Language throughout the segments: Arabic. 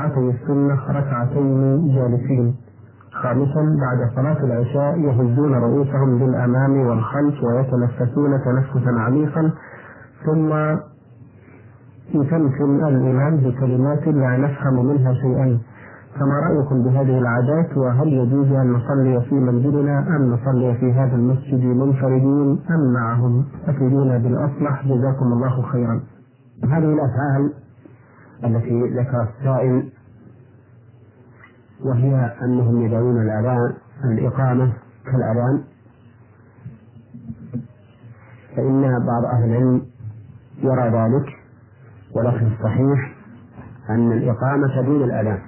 ركعتي السنة ركعتين جالسين. خامسا بعد صلاة العشاء يهزون رؤوسهم بالأمام والخلف ويتنفسون تنفسا عميقا. ثم يتمثل الإمام بكلمات لا نفهم منها شيئا. فما رأيكم بهذه العادات؟ وهل يجوز أن نصلي في منزلنا أم نصلي في هذا المسجد منفردين أم معهم؟ أفيدونا بالأصلح. جزاكم الله خيرا. هذه الأفعال التي ذكر السائل وهي أنهم يدعون الأذان الإقامة كالأذان. فإن بعض أهل العلم يرى ذلك ولكن الصحيح أن الإقامة دون الأذان.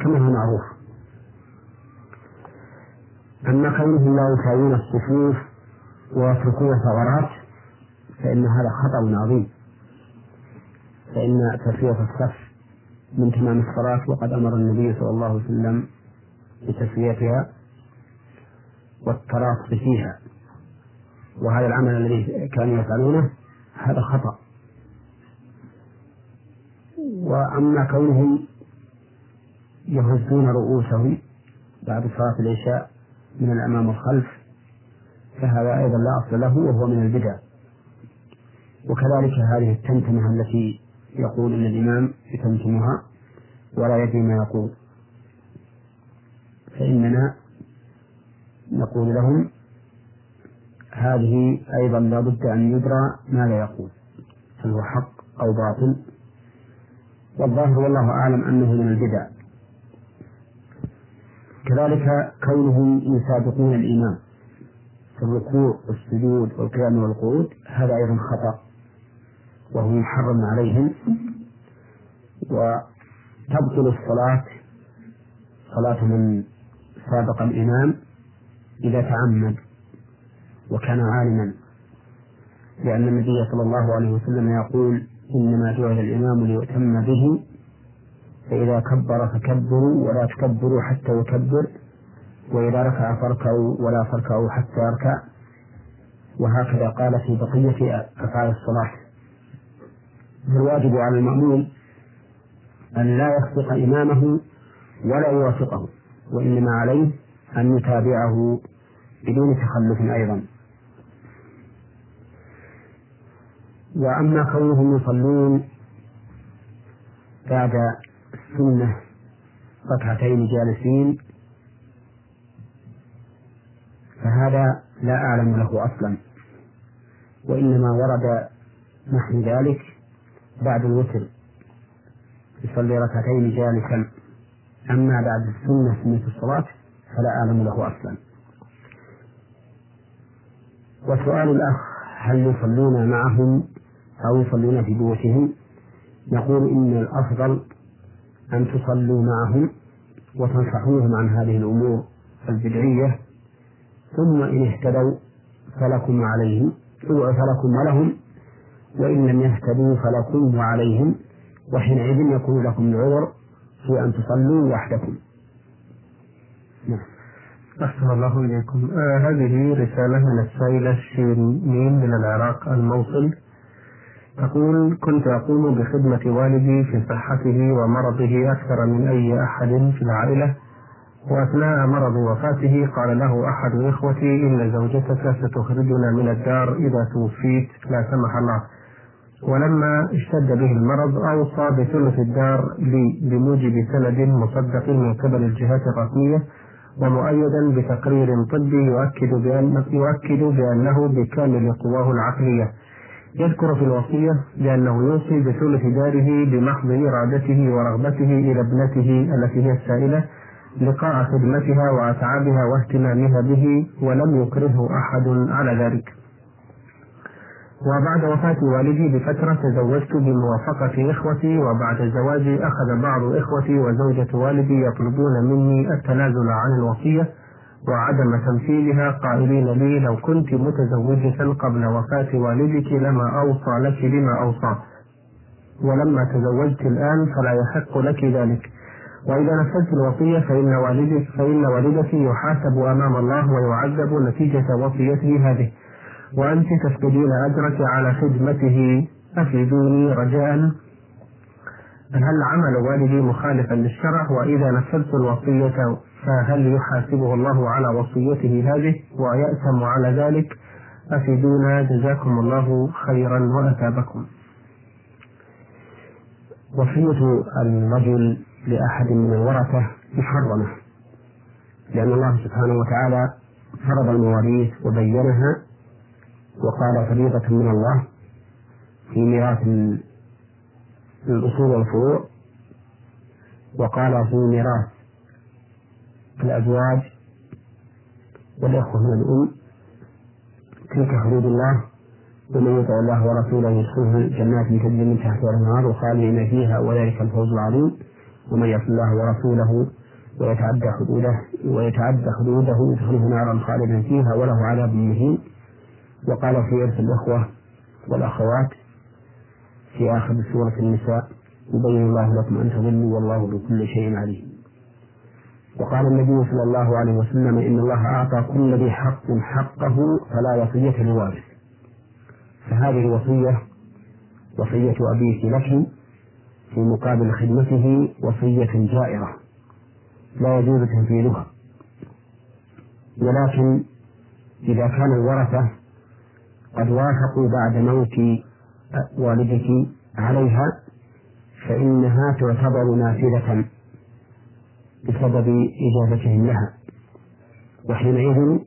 كما هو معروف. أما كونهم لا يساوون الصفوف ويتركون ثغرات فإن هذا خطأ عظيم. فإن تسوية الصف من تمام الصلاة وقد أمر النبي صلى الله عليه وسلم بتسويتها والتراص فيها. وهذا العمل الذي كانوا يفعلونه هذا خطأ. وأما كونهم يهزون رؤوسهم بعد صلاة العشاء من الأمام والخلف فهذا أيضا لا أصل له وهو من البدع. وكذلك هذه التمتمة التي يقول أن الإمام يتمتمها ولا يدري ما يقول. فإننا نقول لهم هذه أيضا لا بد أن يدرى ماذا يقول هل هو حق أو باطل. والظاهر والله أعلم أنه من البدع. كذلك كونهم يسابقون الإمام في الركوع والسجود والقيام والقعود هذا أيضا خطأ. وهو محرم عليهم. وتبطل الصلاة صلاة من سابق الإمام إذا تعمد وكان عالما. لأن النبي صلى الله عليه وسلم يقول إنما جعل الإمام ليؤتم به فإذا كبر فكبروا ولا تكبروا حتى يكبر وإذا ركع فاركعوا ولا تركعوا حتى يركع. وهكذا قال في بقية أفعال الصلاة. فالواجب على المأموم أن لا يسبق إمامه ولا يوافقه وإنما عليه أن يتابعه بدون تخلف أيضا. وأما كونهم يصلون بعد السنة ركعتين جالسين فهذا لا أعلم له أصلا وإنما ورد نحو ذلك بعد الوتر. يصلي ركعتين جالسا. أما بعد السنة سنة الصلاة فلا أعلم له أصلا. وسؤال الأخ هل يصلون معهم أو يصلون في بيوتهم؟ نقول إن الأفضل أن تصلوا معهم وتنصحوهم عن هذه الأمور البدعية. ثم إن اهتدوا فلكم عليهم فلكم ولهم وإن لم يهتدوا فلكم وعليهم وحينئذ يكون لكم العذر في أن تصلوا وحدكم. نعم. أحسن الله إليكم. آه هذه رسالة من السائلة شيرين من العراق الموصل. تقول كنت أقوم بخدمة والدي في صحته ومرضه أكثر من أي أحد في العائلة وأثناء مرض وفاته قال له أحد إخوتي إن زوجتك ستخرجنا من الدار إذا توفيت لا سمح الله. ولما اشتد به المرض أوصى بثلث الدار لي بموجب سند مصدق من قبل الجهات الرسمية ومؤيدا بتقرير طبي يؤكد بأن يؤكد بأنه بكامل قواه العقلية. يذكر في الوصية بأنه يوصي بثلث داره بمحض إرادته ورغبته إلى ابنته التي هي السائلة لقاء خدمتها وأتعابها واهتمامها به ولم يكرهه أحد على ذلك. وبعد وفاة والدي بفترة تزوجت بموافقة إخوتي وبعد زواجي أخذ بعض إخوتي وزوجة والدي يطلبون مني التنازل عن الوصية وعدم تمثيلها قائلين لي لو كنت متزوجة قبل وفاة والدك لما أوصى لك بما أوصى. ولما تزوجت الآن فلا يحق لك ذلك. وإذا نفذت الوصية فإن والدك فإن والدك يحاسب أمام الله ويعذب نتيجة وصيته هذه. وأنت تفقدين أجرك على خدمته أفيدوني رجاء. هل عمل والدي مخالفا للشرع؟ وإذا نفذت الوصية فهل يحاسبه الله على وصيته هذه؟ ويأثم على ذلك. أفيدونا جزاكم الله خيرا وأثابكم. وصية الرجل لأحد من الورثة محرمة لأن الله سبحانه وتعالى فرض المواريث وبينها وقال فريضة من الله في ميراث الأصول والفروع وقال في ميراث الأزواج والإخوة من الأم تلك حدود الله ومن يطع الله ورسوله يدخله جنات تجري من تحتها الأنهار وخالدين فيها وذلك الفوز العظيم ومن يعص الله ورسوله ويتعدى حدوده ويتعدى حدوده يدخله نارا خالدا فيها وله عذاب مهين. وقال في إرث الإخوة والأخوات في آخر سورة النساء يبين الله لكم أن تضلوا والله بكل شيء عليم. وقال النبي صلى الله عليه وسلم إن الله أعطى كل ذي حق حقه فلا وصية لوارث. فهذه الوصية وصية أبيك لك في مقابل خدمته وصية جائرة لا يجوز تنفيذها. ولكن إذا كان الورثة قد وافقوا بعد موت والدك عليها فإنها تعتبر نافذة بسبب إجابتهم لها. وحينئذ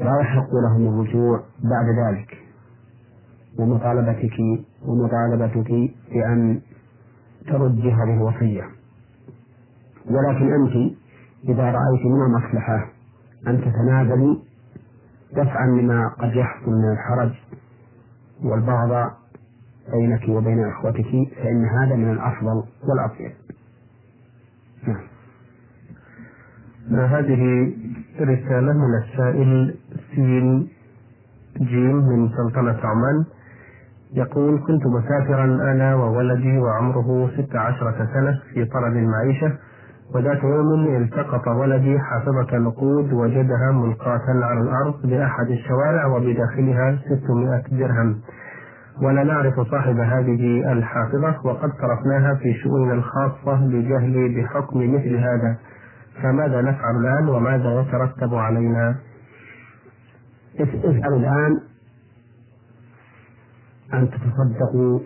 لا يحق لهم الرجوع بعد ذلك. ومطالبتك ومطالبتك بأن ترد هذه الوصية ولكن أنت إذا رأيت من المصلحة أن تتنازلي دفعا لما قد يحصل من الحرج والبغض بينك وبين إخوتك فإن هذا من الأفضل والأطيب. نعم. هذه رسالة من السائل سين جيم من سلطنة عمان. يقول كنت مسافرا أنا وولدي وعمره ست عشرة سنة في طلب المعيشة. وذات يوم التقط ولدي حافظة نقود وجدها ملقاة على الأرض بأحد الشوارع وبداخلها 600 درهم. ولا نعرف صاحب هذه الحافظة وقد صرفناها في شؤوننا الخاصة بجهل بحكم مثل هذا. فماذا نفعل الآن وماذا يترتب علينا؟ افعلوا الآن. أن تتصدقوا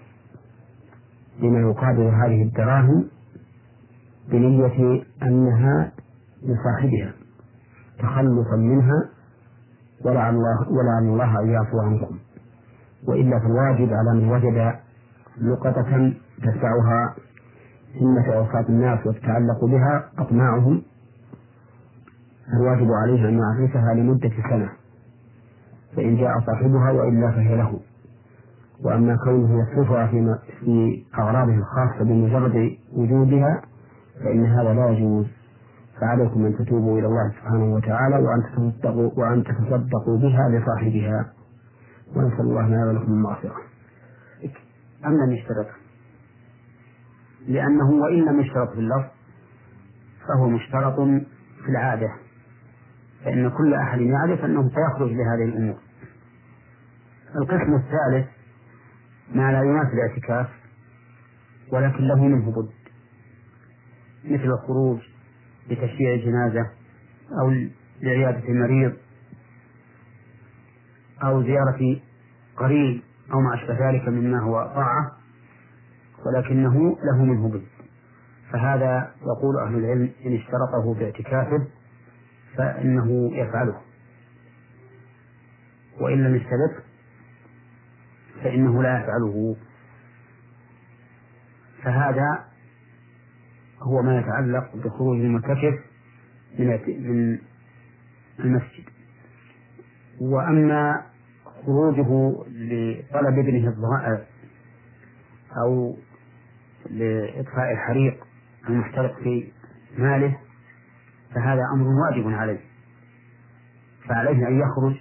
بما يقابل هذه الدراهم. بنية أنها لصاحبها تخلصا منها ولعل الله ولعل الله أن يعفو عنكم. وإلا فالواجب على من وجد لقطة تدفعها همة أوقات الناس وتتعلق بها أطماعهم الواجب عليه أن يعرفها لمدة سنة فإن جاء صاحبها وإلا فهي له. وأما كونه يصرفها في أغراضه الخاصة بمجرد وجودها فإن هذا لا يجوز فعليكم أن تتوبوا إلى الله سبحانه وتعالى وأن تتصدقوا وأن تتصدقوا بها لصاحبها ونسأل الله لنا ولكم المغفرة. أم لم يشترط؟ لأنه وإن لم يشترط في اللفظ فهو مشترط في العادة فإن كل أحد يعرف أنه سيخرج لهذه الأمور. القسم الثالث ما لا ينافي الاعتكاف ولكن له منه بد مثل الخروج لتشييع جنازة أو لعيادة مريض أو زيارة قريب أو ما أشبه ذلك مما هو طاعة ولكنه له منه بد فهذا يقول أهل العلم إن اشترطه باعتكافه فإنه يفعله. وإن لم يشترط فإنه لا يفعله. فهذا هو ما يتعلق بخروج المعتكف من من المسجد. وأما خروجه لطلب ابنه الضائع أو لإطفاء الحريق المحترق في ماله فهذا أمر واجب عليه. فعليه أن يخرج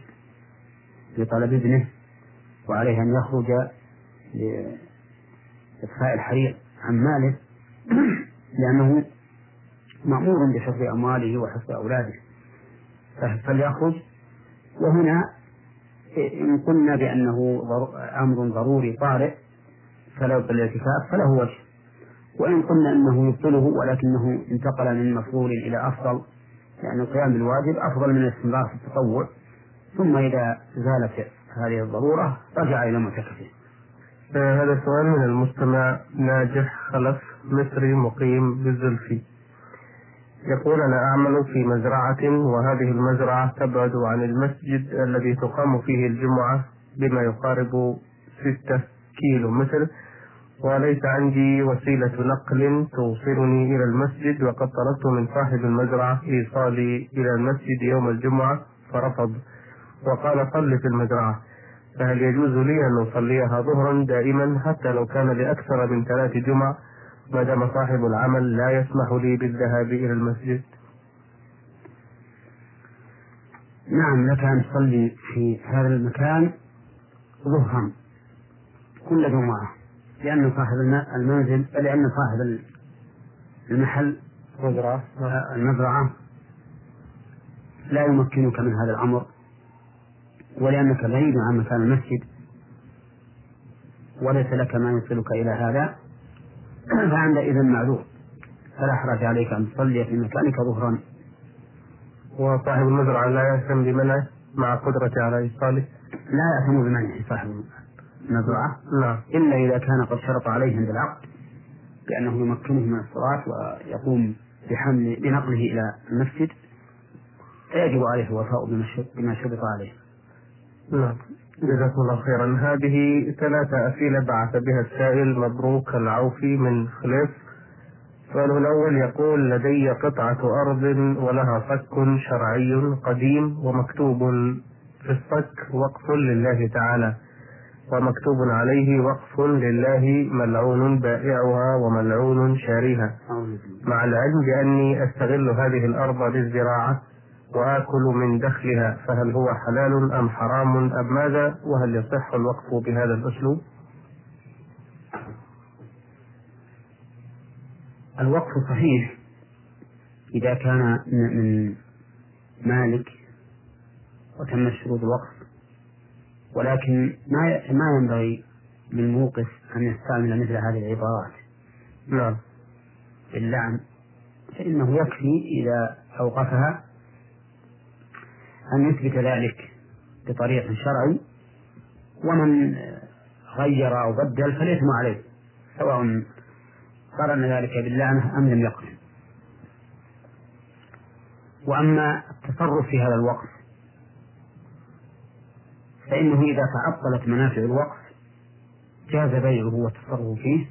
لطلب ابنه وعليه أن يخرج لإطفاء الحريق عن ماله. لأنه مأمور بحفظ أمواله وحفظ أولاده. فليخرج وهنا إن قلنا بأنه أمر ضروري طارئ فلو بالاعتكاف فله وجه. وإن قلنا أنه يبطله ولكنه انتقل من مفضول إلى أفضل لأن القيام بالواجب أفضل من الاستمرار في التطوع. ثم إذا زالت هذه الضرورة رجع إلى معتكفه. آه هذا سؤال من المستمع ناجح خلف. مصري مقيم بالزلفي. يقول أنا أعمل في مزرعة وهذه المزرعة تبعد عن المسجد الذي تقام فيه الجمعة بما يقارب ستة كيلو متر وليس عندي وسيلة نقل توصلني إلى المسجد وقد طلبت من صاحب المزرعة إيصالي إلى المسجد يوم الجمعة فرفض. وقال صل في المزرعة. فهل يجوز لي أن أصليها ظهرا دائما حتى لو كان لأكثر من ثلاث جمع؟ ما دام صاحب العمل لا يسمح لي بالذهاب إلى المسجد. نعم لك أن تصلي في هذا المكان ظهرا كل جمعة لأن صاحب المنزل لأن صاحب المحل مزرعة المزرعة لا يمكنك من هذا الأمر ولأنك بعيد عن مكان المسجد وليس لك ما يوصلك إلى هذا. فعندئذ معذور. فلا حرج عليك أن تصلي في مكانك ظهرا. وصاحب المزرعة لا يهتم بمنعه مع قدرته على إيصاله؟ لا يهتم بمنعه صاحب المزرعة. نعم إلا إذا كان قد شرط عليه عند العقد بأنه يمكنه من الصلاة ويقوم بحمل بنقله إلى المسجد. فيجب عليه الوفاء بما شرط عليه. نعم. جزاكم الله خيرا. هذه ثلاثة أسئلة بعث بها السائل مبروك العوفي من خليف. سؤاله الأول يقول لدي قطعة أرض ولها صك شرعي قديم ومكتوب في الصك وقف لله تعالى ومكتوب عليه وقف لله ملعون بائعها وملعون شاريها. مع العلم بأني أستغل هذه الأرض للزراعة وآكل من دخلها فهل هو حلال أم حرام أم ماذا؟ وهل يصح الوقف بهذا الأسلوب؟ الوقف صحيح. إذا كان من مالك وتم شروط الوقف ولكن ما ما ينبغي للموقف أن يستعمل مثل هذه العبارات. نعم. باللعن فإنه يكفي إذا أوقفها أن يثبت ذلك بطريق شرعي ومن غير أو بدل فالإثم عليه سواء قرن ذلك باللعنة أم لم يقرن. وأما التصرف في هذا الوقف فإنه إذا تعطلت منافع الوقف جاز بيعه والتصرف فيه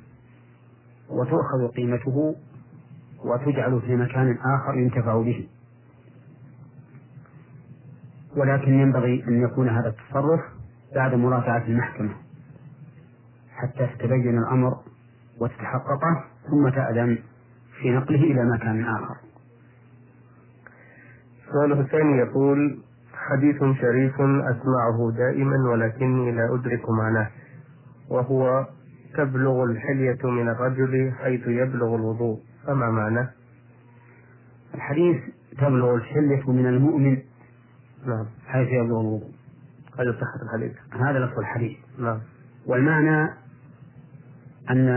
وتؤخذ قيمته وتجعل في مكان آخر ينتفع به. ولكن ينبغي أن يكون هذا التصرف بعد مراجعة المحكمة حتى تتبين الأمر وتتحققه ثم تأذن في نقله إلى مكان آخر سؤاله الثاني يقول حديث شريف أسمعه دائما ولكني لا أدرك معناه وهو تبلغ الحلية من الرجل حيث يبلغ الوضوء فما معناه؟ الحديث تبلغ الحلية من المؤمن نعم. حيث يبلغ الوضوء هذا صحة الحديث. هذا لفظ الحديث. نعم. والمعنى أن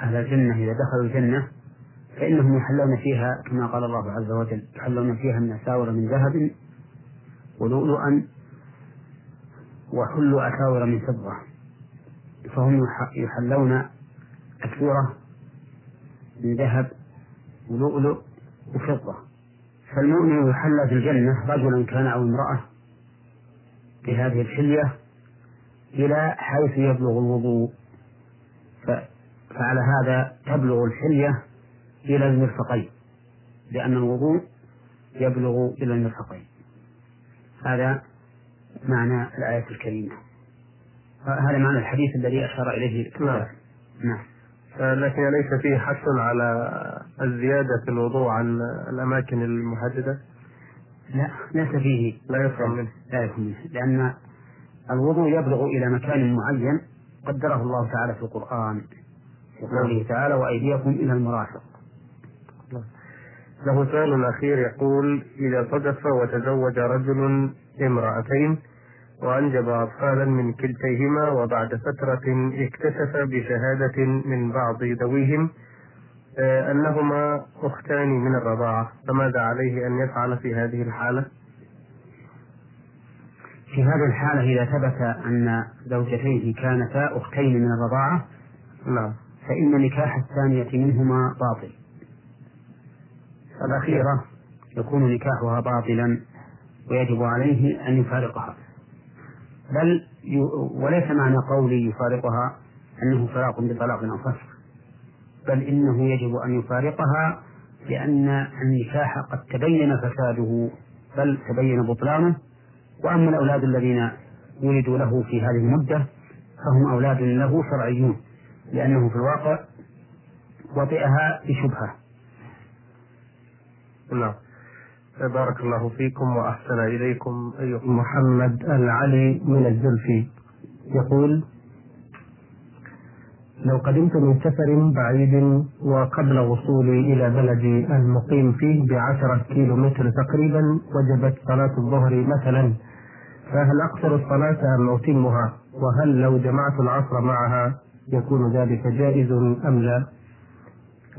أهل الجنة إذا دخلوا الجنة فإنهم يحلون فيها كما قال الله عز وجل يحلون فيها من أساور من ذهب ولؤلؤا وحلوا أساور من فضة. فهم يحلون أسورة من ذهب ولؤلؤ وفضة. فالمؤمن يحلى في الجنة رجلا كان أو امرأة بهذه الحلية إلى حيث يبلغ الوضوء. فعلى هذا تبلغ الحلية إلى المرفقين لأن الوضوء يبلغ إلى المرفقين. هذا معنى الآية الكريمة. هذا معنى الحديث الذي أشار إليه نعم. نعم. لكن ليس فيه حث على الزيادة في الوضوء عن الأماكن المحددة؟ لا ليس فيه. لا يفهم منه. لا يفهم منه لأن الوضوء يبلغ إلى مكان معين قدره الله تعالى في القرآن وقوله تعالى وأيديكم إلى المرافق. له سؤال أخير يقول إذا صدف وتزوج رجل امرأتين وأنجب أطفالا من كلتيهما وبعد فترة اكتشف بشهادة من بعض ذويهم آه، أنهما أختان من الرضاعة. فماذا عليه أن يفعل في هذه الحالة؟ في هذه الحالة إذا ثبت أن زوجتيه كانتا أختين من الرضاعة نعم. فإن نكاح الثانية منهما باطل. الأخيرة يكون نكاحها باطلا ويجب عليه أن يفارقها. بل وليس معنى قولي يفارقها أنه فراق بطلاق أو فسخ بل إنه يجب أن يفارقها لأن النكاح قد تبين فساده بل تبين بطلانه وأما الأولاد الذين ولدوا له في هذه المدة فهم أولاد له شرعيون لأنه في الواقع وطئها بشبهة. نعم. بارك الله فيكم وأحسن إليكم. أيها محمد العلي من الزلفي يقول لو قدمت من سفر بعيد وقبل وصولي إلى بلدي المقيم فيه بعشرة كيلو متر تقريبا وجبت صلاة الظهر مثلا فهل أقصر الصلاة أم أتمها؟ وهل لو جمعت العصر معها يكون ذلك جائز أم لا؟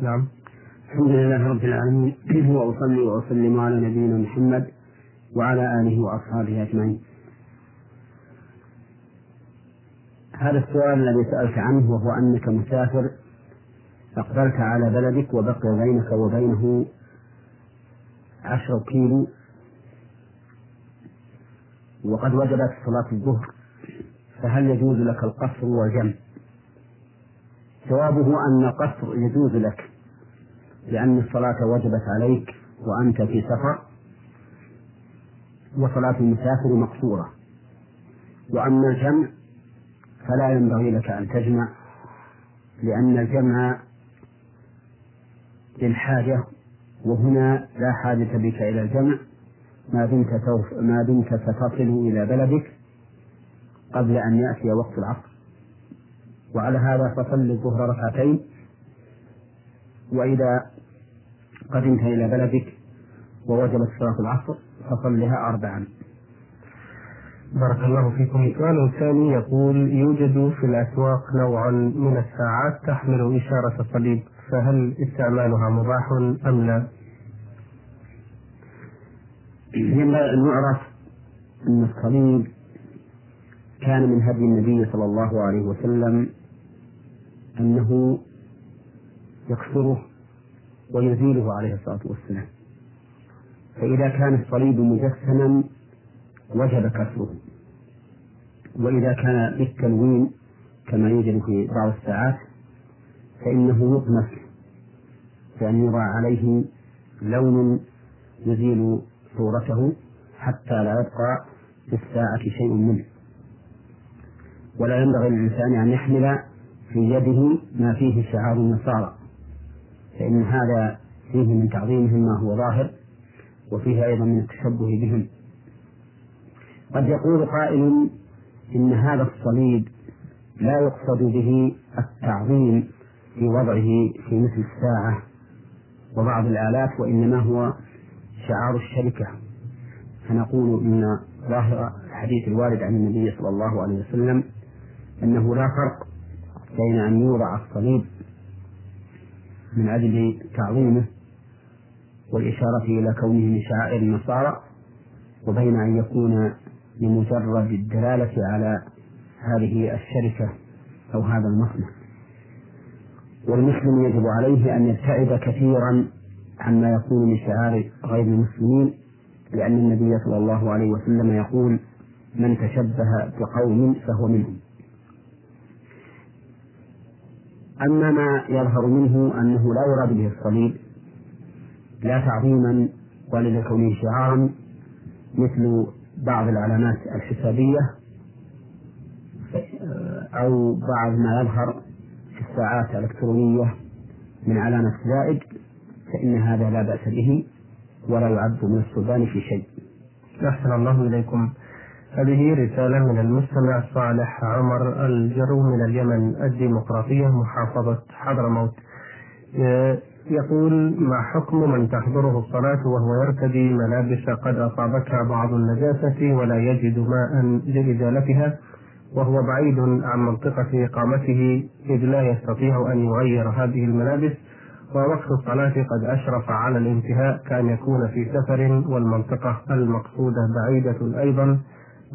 نعم. الحمد لله رب العالمين. وأصلي وأسلم على نبينا محمد وعلى آله وأصحابه أجمعين. هذا السؤال الذي سألت عنه وهو أنك مسافر أقبلت على بلدك وبقي بينك وبينه عشر كيلو وقد وجبت صلاة الظهر فهل يجوز لك القصر والجمع؟ جوابه أن القصر يجوز لك. لأن الصلاة وجبت عليك وأنت في سفر وصلاة المسافر مقصورة. وأما الجمع فلا ينبغي لك أن تجمع لأن الجمع للحاجة وهنا لا حاجة بك إلى الجمع. ما دمت ما دمت ستصل إلى بلدك قبل أن يأتي وقت العصر. وعلى هذا فصل الظهر ركعتين. وإذا قدمت إلى بلدك ووجبت صلاة العصر فصلها أربعا بارك الله فيكم السؤال الثاني يقول يوجد في الأسواق نوع من الساعات تحمل إشارة الصليب فهل استعمالها مباح أم لا؟ ينبغي أن يعرف أن الصليب كان من هدي النبي صلى الله عليه وسلم أنه يكسره ويزيله عليه الصلاة والسلام. فإذا كان الصليب مجسما وجب كسره. وإذا كان بالتلوين كما يوجد في بعض الساعات فإنه يطمس بأن يضع عليه لون يزيل صورته حتى لا يبقى في الساعة شيء منه. ولا ينبغي للإنسان أن يحمل في يده ما فيه شعار النصارى. فإن هذا فيه من تعظيمهم ما هو ظاهر وفيه أيضا من التشبه بهم. قد يقول قائل إن هذا الصليب لا يقصد به التعظيم في وضعه في مثل الساعة وبعض الآلات وإنما هو شعار الشركة. فنقول إن ظاهر الحديث الوارد عن النبي صلى الله عليه وسلم أنه لا فرق بين أن يوضع الصليب من أجل تعظيمه والإشارة إلى كونه من شعائر النصارى وبين أن يكون لمجرد الدلالة على هذه الشركة أو هذا المصنع. والمسلم يجب عليه أن يبتعد كثيرا عما يكون من شعار غير المسلمين لأن النبي صلى الله عليه وسلم يقول من تشبه بقوم فهو منهم. أما ما يظهر منه أنه لا يراد به الصليب لا تعظيما ولا لكونه شعارا مثل بعض العلامات الحسابية أو بعض ما يظهر في الساعات الإلكترونية من علامة زائد فإن هذا لا بأس به ولا يعد من السلطان في شيء. أحسن الله إليكم. هذه رسالة من المستمع صالح عمر الجرو من اليمن الديمقراطية محافظة حضرموت. يقول ما حكم من تحضره الصلاة وهو يرتدي ملابس قد أصابتها بعض النجاسة ولا يجد ماء لإزالتها وهو بعيد عن منطقة إقامته إذ لا يستطيع أن يغير هذه الملابس ووقت الصلاة قد أشرف على الانتهاء كأن يكون في سفر والمنطقة المقصودة بعيدة أيضا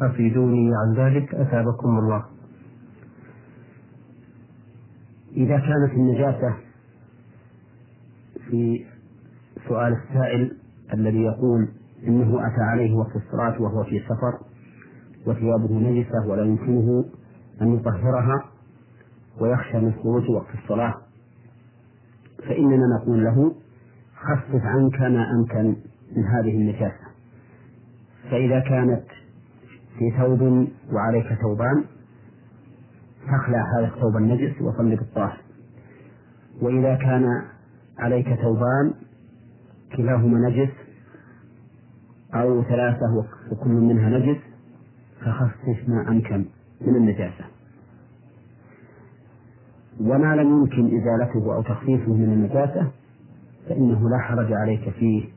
أفيدوني عن ذلك أثابكم الله. إذا كانت النجاسة في سؤال السائل الذي يقول إنه أتى عليه وقت الصلاة وهو في سفر وثيابه نجسة ولا يمكنه أن يطهرها ويخشى من خروج وقت الصلاة فإننا نقول له خفف عنك ما أمكن من هذه النجاسة. فإذا كانت في ثوب وعليك ثوبان. فاخلع هذا الثوب النجس وصل بالطاهر وإذا كان عليك ثوبان كلاهما نجس أو ثلاثة وكل منها نجس فخفف ما أمكن من النجاسة. وما لم يمكن إزالته أو تخفيفه من النجاسة فإنه لا حرج عليك فيه.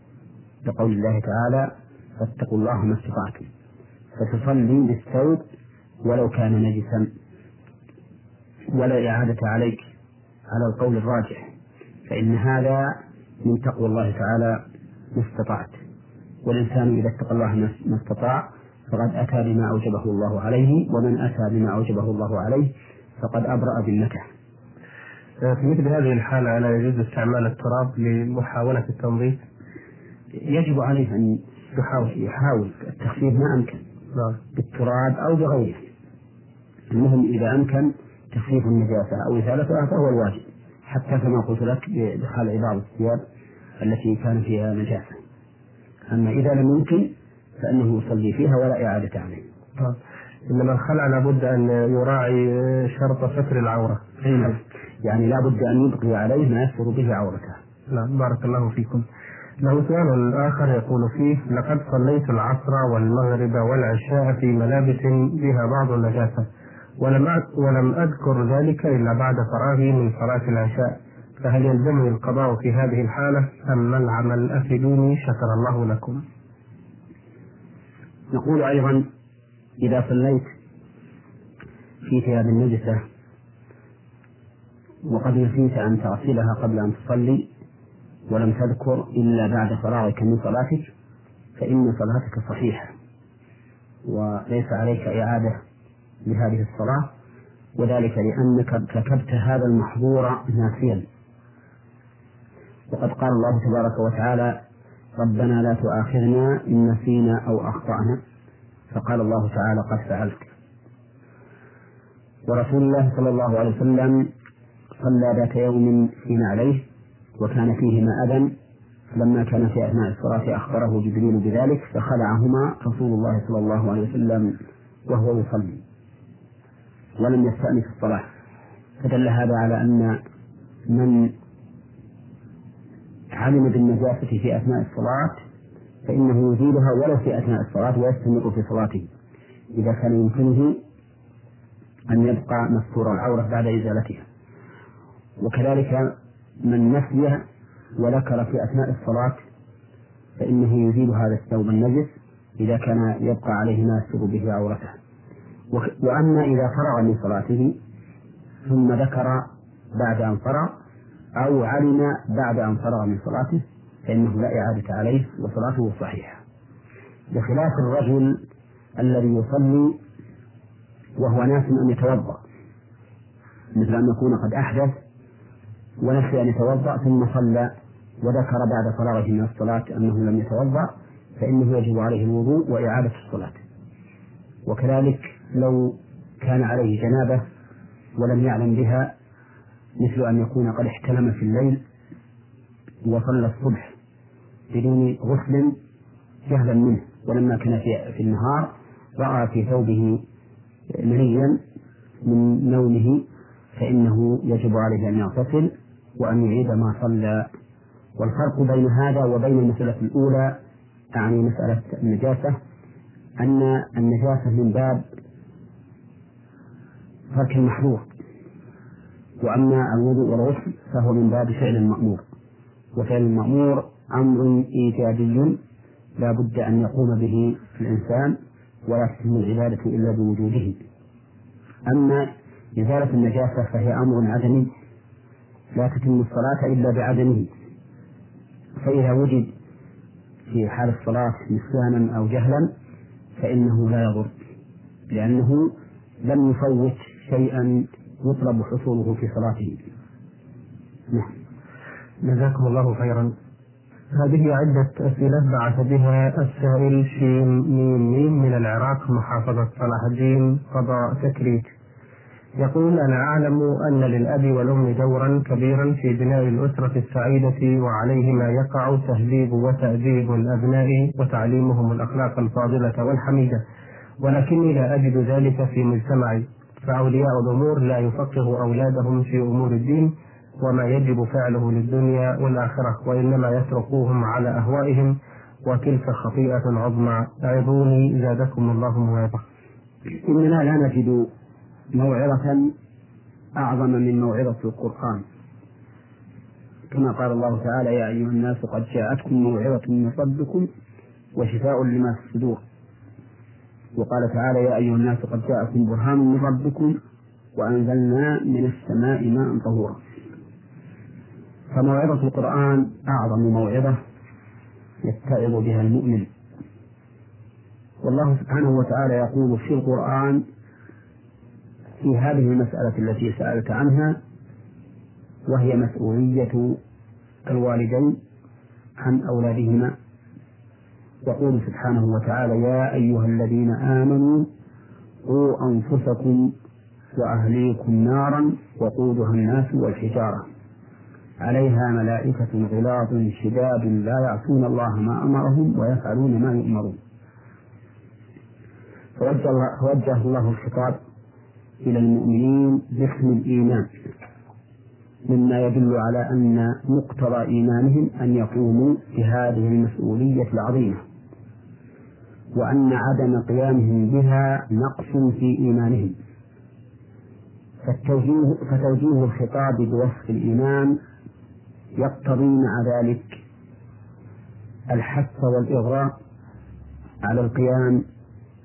لقول الله تعالى فاتقوا الله ما استطعتم. فتصلي بالثوب ولو كان نجسا. ولا إعادة عليك على القول الراجح فإن هذا من تقوى الله تعالى ما استطعت. والإنسان إذا اتقى الله ما استطاع فقد أتى بما أوجبه الله عليه ومن أتى بما أوجبه الله عليه فقد أبرأ ذمته. في مثل هذه الحالة ألا يجوز استعمال التراب لمحاولة التنظيف؟ يجب عليه أن يحاول يحاول. التخفيف ما أمكن. بالتراب أو بغيره. المهم إذا أمكن تخفيف النجاسة أو إزالتها فهو الواجب. حتى كما قلت لك بإدخال بعض الثياب التي كان فيها نجاسة. أما إذا لم يمكن فإنه يصلي فيها ولا إعادة عليه. طيب. إنما الخلع لابد أن يراعي شرط ستر العورة. نعم. يعني لابد أن يبقي عليه ما يستر به عورته. نعم. بارك الله فيكم. له سؤال آخر يقول فيه لقد صليت العصر والمغرب والعشاء في ملابس بها بعض النجاسة ولم ولم أذكر ذلك إلا بعد فراغي من صلاة العشاء فهل يلزمني القضاء في هذه الحالة أم ما العمل أفيدوني شكر الله لكم؟ نقول أيضا إذا صليت في ثياب النجسة وقد نسيت أن تغسلها قبل أن تصلي ولم تذكر إلا بعد فراغك من صلاتك فإن صلاتك صحيحة. وليس عليك إعادة لهذه الصلاة وذلك لأنك ارتكبت هذا المحظور ناسيا. وقد قال الله تبارك وتعالى ربنا لا تؤاخذنا إن نسينا أو أخطأنا. فقال الله تعالى قد فعلت. ورسول الله صلى الله عليه وسلم صلى ذات يوم في نعليه وكان فيهما أذى لما كان في أثناء الصلاة أخبره جبريل بذلك فخلعهما رسول الله صلى الله عليه وسلم وهو يصلي ولم يستأنف الصلاة. فدل هذا على أن من علم بالنجاسة في أثناء الصلاة فإنه يزيلها ولو في أثناء الصلاة ويستمر في صلاته. إذا كان يمكنه أن يبقى مستور العورة بعد إزالتها. وكذلك من نسي وذكر في أثناء الصلاة فإنه يزيل هذا الثوب النجس إذا كان يبقى عليه ما يستر به عورته. وأما إذا فرغ من صلاته ثم ذكر بعد أن فرغ أو علم بعد أن فرغ من صلاته فإنه لا إعادة عليه وصلاته صحيحة. بخلاف الرجل الذي يصلي وهو ناس أن يتوضأ مثل أن يكون قد أحدث ونسي أن يتوضأ ثم صلى وذكر بعد فراغه من الصلاة أنه لم يتوضأ فإنه يجب عليه الوضوء وإعادة الصلاة. وكذلك لو كان عليه جنابة ولم يعلم بها مثل أن يكون قد احتلم في الليل وصلى الصبح بدون غسل جهلا منه ولما كان في, النهار رأى في ثوبه منيا من نومه فإنه يجب عليه أن يغتسل وأن يعيد ما صلى. والفرق بين هذا وبين المسألة الأولى أعني مسألة النجاسة أن النجاسة من باب ترك المحظور وأما الوضوء والغسل فهو من باب فعل المأمور وفعل المأمور أمر إيجابي لا بد أن يقوم به الإنسان ولا تتم العبادة إلا بوجوده. أما إزالة النجاسة فهي أمر عدمي لا تتم الصلاة إلا بعدمه. فإذا وجد في حال الصلاة نسيانا أو جهلا فإنه لا يضر لأنه لم يفوت شيئا يطلب حصوله في صلاته. نعم. جزاكم الله خيرا. هذه عدة أسئلة بعث بها السائل شين ميم ميم من العراق محافظة صلاح الدين قضاء تكريت. يقول أنا أعلم أن للأب والأم دورا كبيرا في بناء الأسرة السعيدة وعليهما يقع تهذيب وتأديب الأبناء وتعليمهم الأخلاق الفاضلة والحميدة. ولكني لا أجد ذلك في مجتمعي. فأولياء الأمور لا يفقه أولادهم في أمور الدين وما يجب فعله للدنيا والآخرة وإنما يتركوهم على أهوائهم. وتلك خطيئة عظمى. أعظوني زادكم الله موعظة. إننا لا نجد موعظة أعظم من موعظة القرآن. كما قال الله تعالى يا أيها الناس قد جاءتكم موعظة من ربكم وشفاء لما في الصدور. وقال تعالى يا أيها الناس قد جاءكم برهان من ربكم وأنزلنا من السماء ماء طهورا. فموعظة القرآن أعظم موعظة يتعظ بها المؤمن. والله سبحانه وتعالى يقول في القرآن في هذه المسألة التي سألت عنها وهي مسؤولية الوالدين عن أولادهما. يقول سبحانه وتعالى يا أيها الذين آمنوا قوا أنفسكم وأهليكم نارا وقودها الناس والحجارة. عليها ملائكة غلاظ شداد لا يعصون الله ما أمرهم ويفعلون ما يؤمرون. فوجه الله, الخطاب إلى المؤمنين باسم الإيمان مما يدل على أن مقتضى إيمانهم أن يقوموا بهذه المسؤولية العظيمة وأن عدم قيامهم بها نقص في إيمانهم. فالتوجيه فتوجيه الخطاب بوصف الإيمان يقتضي مع ذلك الحث والإغراء على القيام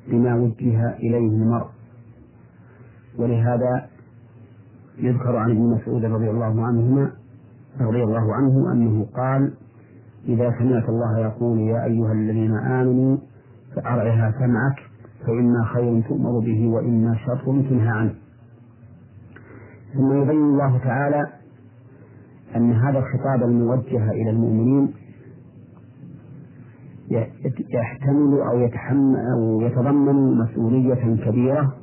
بما وجه إليه المرء. ولهذا يذكر عن ابن مسعود رضي الله عنهما رضي الله عنه أنه قال إذا سمعت الله يقول يا أيها الذين آمنوا فأرعها سمعك فإما خير تؤمر به وإما شر تنهى عنه. ثم يبين الله تعالى أن هذا الخطاب الموجه إلى المؤمنين يحتمل أو يتحمل أو يتضمن مسؤولية كبيرة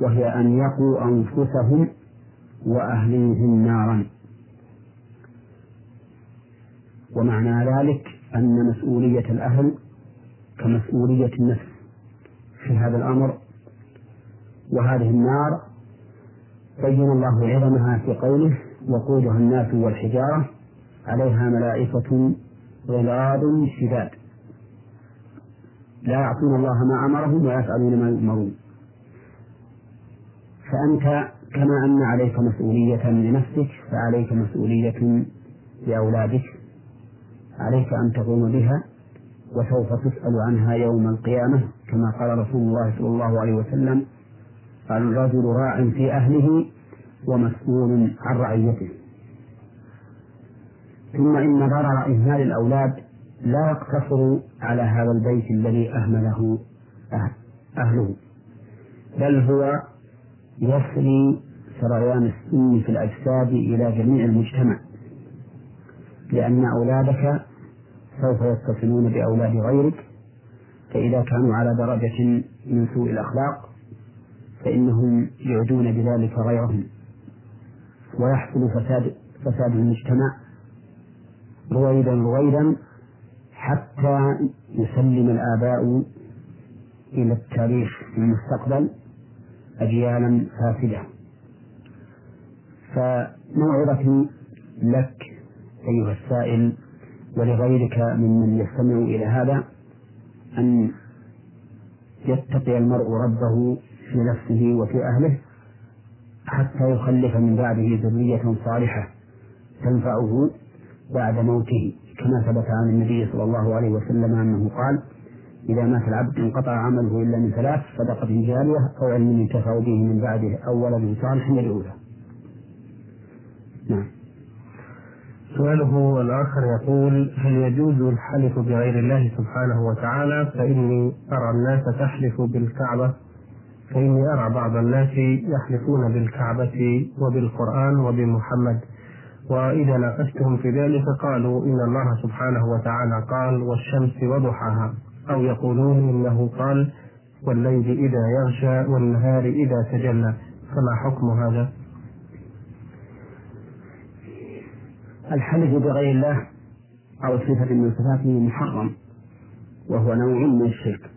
وهي أن يقوا أنفسهم وأهليهم نارا. ومعنى ذلك أن مسؤولية الأهل كمسؤولية النفس في هذا الأمر. وهذه النار بين الله عظمها في قوله وقودها الناس والحجارة عليها ملائكة غلاظ شداد. لا يعصون الله ما أمرهم ويفعلون ما يؤمرون. فأنت كما أن عليك مسؤولية لنفسك فعليك مسؤولية لأولادك. عليك أن تقوم بها وسوف تسأل عنها يوم القيامة كما قال رسول الله صلى الله عليه وسلم الرجل راع في أهله ومسؤول عن رعيته. ثم إن ضرر إهمال الأولاد لا يقتصر على هذا البيت الذي أهمله أهله بل هو يسري سريان السم في الأجساد إلى جميع المجتمع لأن أولادك سوف يتصلون بأولاد غيرك فإذا كانوا على درجة من سوء الأخلاق فإنهم يعدون بذلك غيرهم ويحصل فساد فساد المجتمع رويدا رويدا حتى يسلم الآباء إلى التاريخ في المستقبل. أجيالا فاسدة. فموعظتي لك أيها السائل ولغيرك ممن يستمع إلى هذا أن يتقي المرء ربه في نفسه وفي أهله حتى يخلف من بعده ذرية صالحة تنفعه بعد موته كما ثبت عن النبي صلى الله عليه وسلم أنه قال إذا مات العبد انقطع عمله إلا من ثلاث صدقة جارية أو علم ينتفع به من بعده أو ولد صالح يدعو له. نعم. سؤاله الآخر يقول هل يجوز الحلف بغير الله سبحانه وتعالى فإني أرى الناس تحلف بالكعبة فإني أرى بعض الناس يحلفون بالكعبة وبالقرآن وبمحمد وإذا ناقشتهم في ذلك قالوا إن الله سبحانه وتعالى قال والشمس وضحاها أو يقولون إنه قال والليل إذا يغشى والنهار إذا تجلى فما حكم هذا؟ الحلف بغير الله أو صفة من صفاته محرم وهو نوع من الشرك.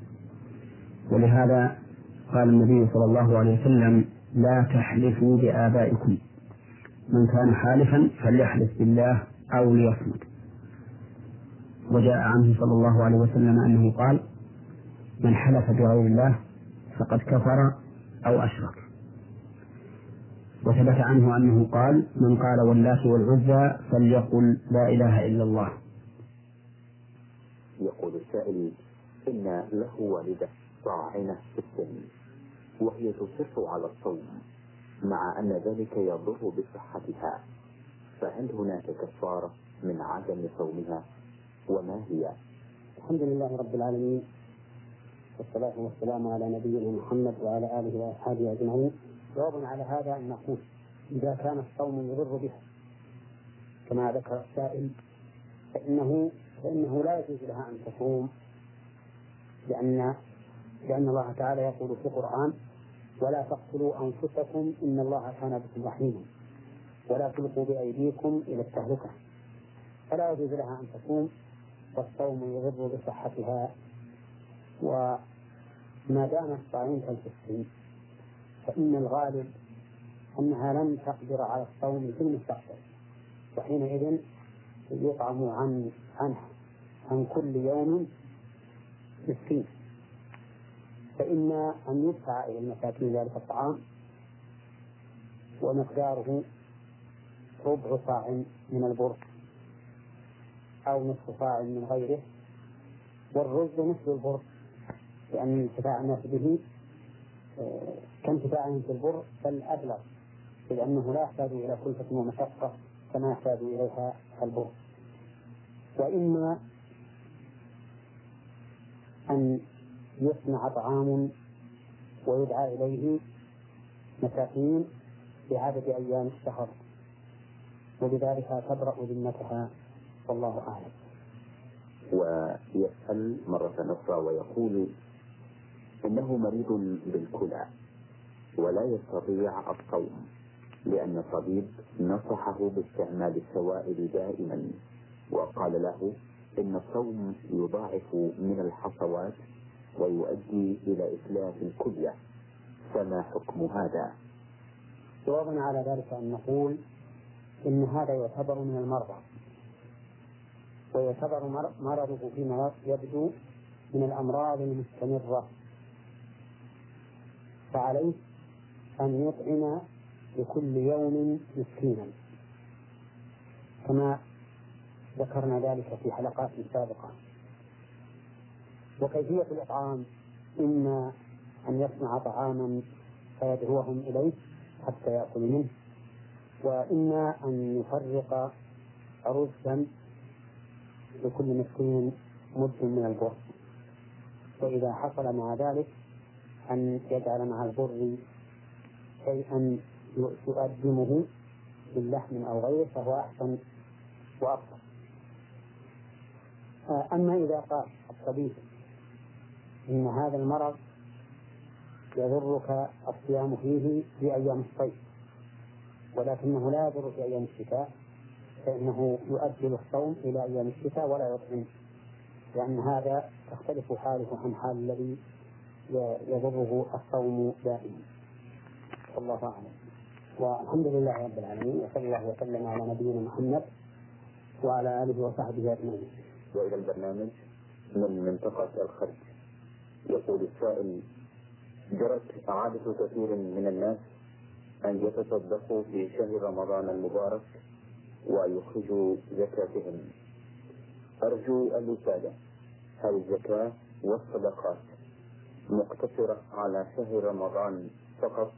ولهذا قال النبي صلى الله عليه وسلم لا تحلفوا بآبائكم. من كان حالفا فليحلف بالله أو ليصمت. وجاء عنه صلى الله عليه وسلم أنه قال من حلف بغير الله فقد كفر أو أشرك. وثبت عنه أنه قال من قال واللات والعزى فليقل لا إله إلا الله. يقول السائل إن له والدة طاعنة في السن وهي تصر على الصوم مع أن ذلك يضر بصحتها فهل هناك كفارة من عدم صومها؟ وما هي. الحمد لله رب العالمين والصلاة والسلام على نبينا محمد وعلى آله وأصحابه أجمعين. جواب على هذا أن نقول إذا كان الصوم يضر بها كما ذكر السائل فإنه فإنه لا يجوز لها أن تصوم لأن لأن الله تعالى يقول في القرآن ولا تقتلوا أنفسكم إن الله كان بكم رحيما ولا تلقوا بأيديكم إلى التهلكة. فلا يجوز لها أن تصوم والصوم يضر بصحتها وما دامت صائمة في السن فإن الغالب أنها لن تقدر على الصوم في المستقبل وحينئذ يطعم عن عنه عن كل يوم مسكين. فإما أن يدفع إلى المساكين ذلك الطعام ومقداره ربع صاع من البر أو نصف صاع من غيره والرز مثل البر لأن انتفاع الناس به آه، كانتفاعهم في البر بل أبلغ لأنه لا يحتاج إلى كلفة ومشقة كما يحتاج إليها البر. وإما أن يصنع طعام ويدعى إليه مساكين بعدد أيام الشهر وبذلك تبرأ ذمتها. والله أعلم. ويسأل مرة أخرى ويقول إنه مريض بالكلى ولا يستطيع الصوم لأن الطبيب نصحه باستعمال السوائل دائما وقال له إن الصوم يضاعف من الحصوات ويؤدي إلى إتلاف الكلية. فما حكم هذا؟ جوابنا على ذلك أن نقول إن هذا يعتبر من المرضى. ويعتبر مرضه فيما يبدو من الأمراض المستمرة. فعليه أن يطعم لكل يوم مسكينا. كما ذكرنا ذلك في حلقات سابقة. وكيفية الإطعام؟ إما أن يصنع طعاما فيدعوهم إليه حتى يأكلوا منه وإما أن يفرق رزقا لكل مسكين مد من البر. وإذا حصل مع ذلك أن يجعل مع البر شيئا يقدمه باللحم أو غيره فهو أحسن وأفضل. أما إذا قال الطبيب إن هذا المرض يضرك الصيام فيه في أيام الصيف ولكنه لا يضر في أيام الشتاء فإنه يؤجل الصوم إلى أيام الشتاء ولا يطعم. لأن هذا تختلف حاله عن حال الذي يضره الصوم دائما. والله أعلم. والحمد لله رب العالمين وصلى الله وسلم على نبينا محمد وعلى آله وصحبه أجمعين. وإلى البرنامج من منطقة الخرج. يقول السائل جرت عادة كثير من الناس أن يتصدقوا في شهر رمضان المبارك ويخرجوا زكاتهم. أرجو الإفادة هل الزكاة والصدقات مقتصرة على شهر رمضان فقط؟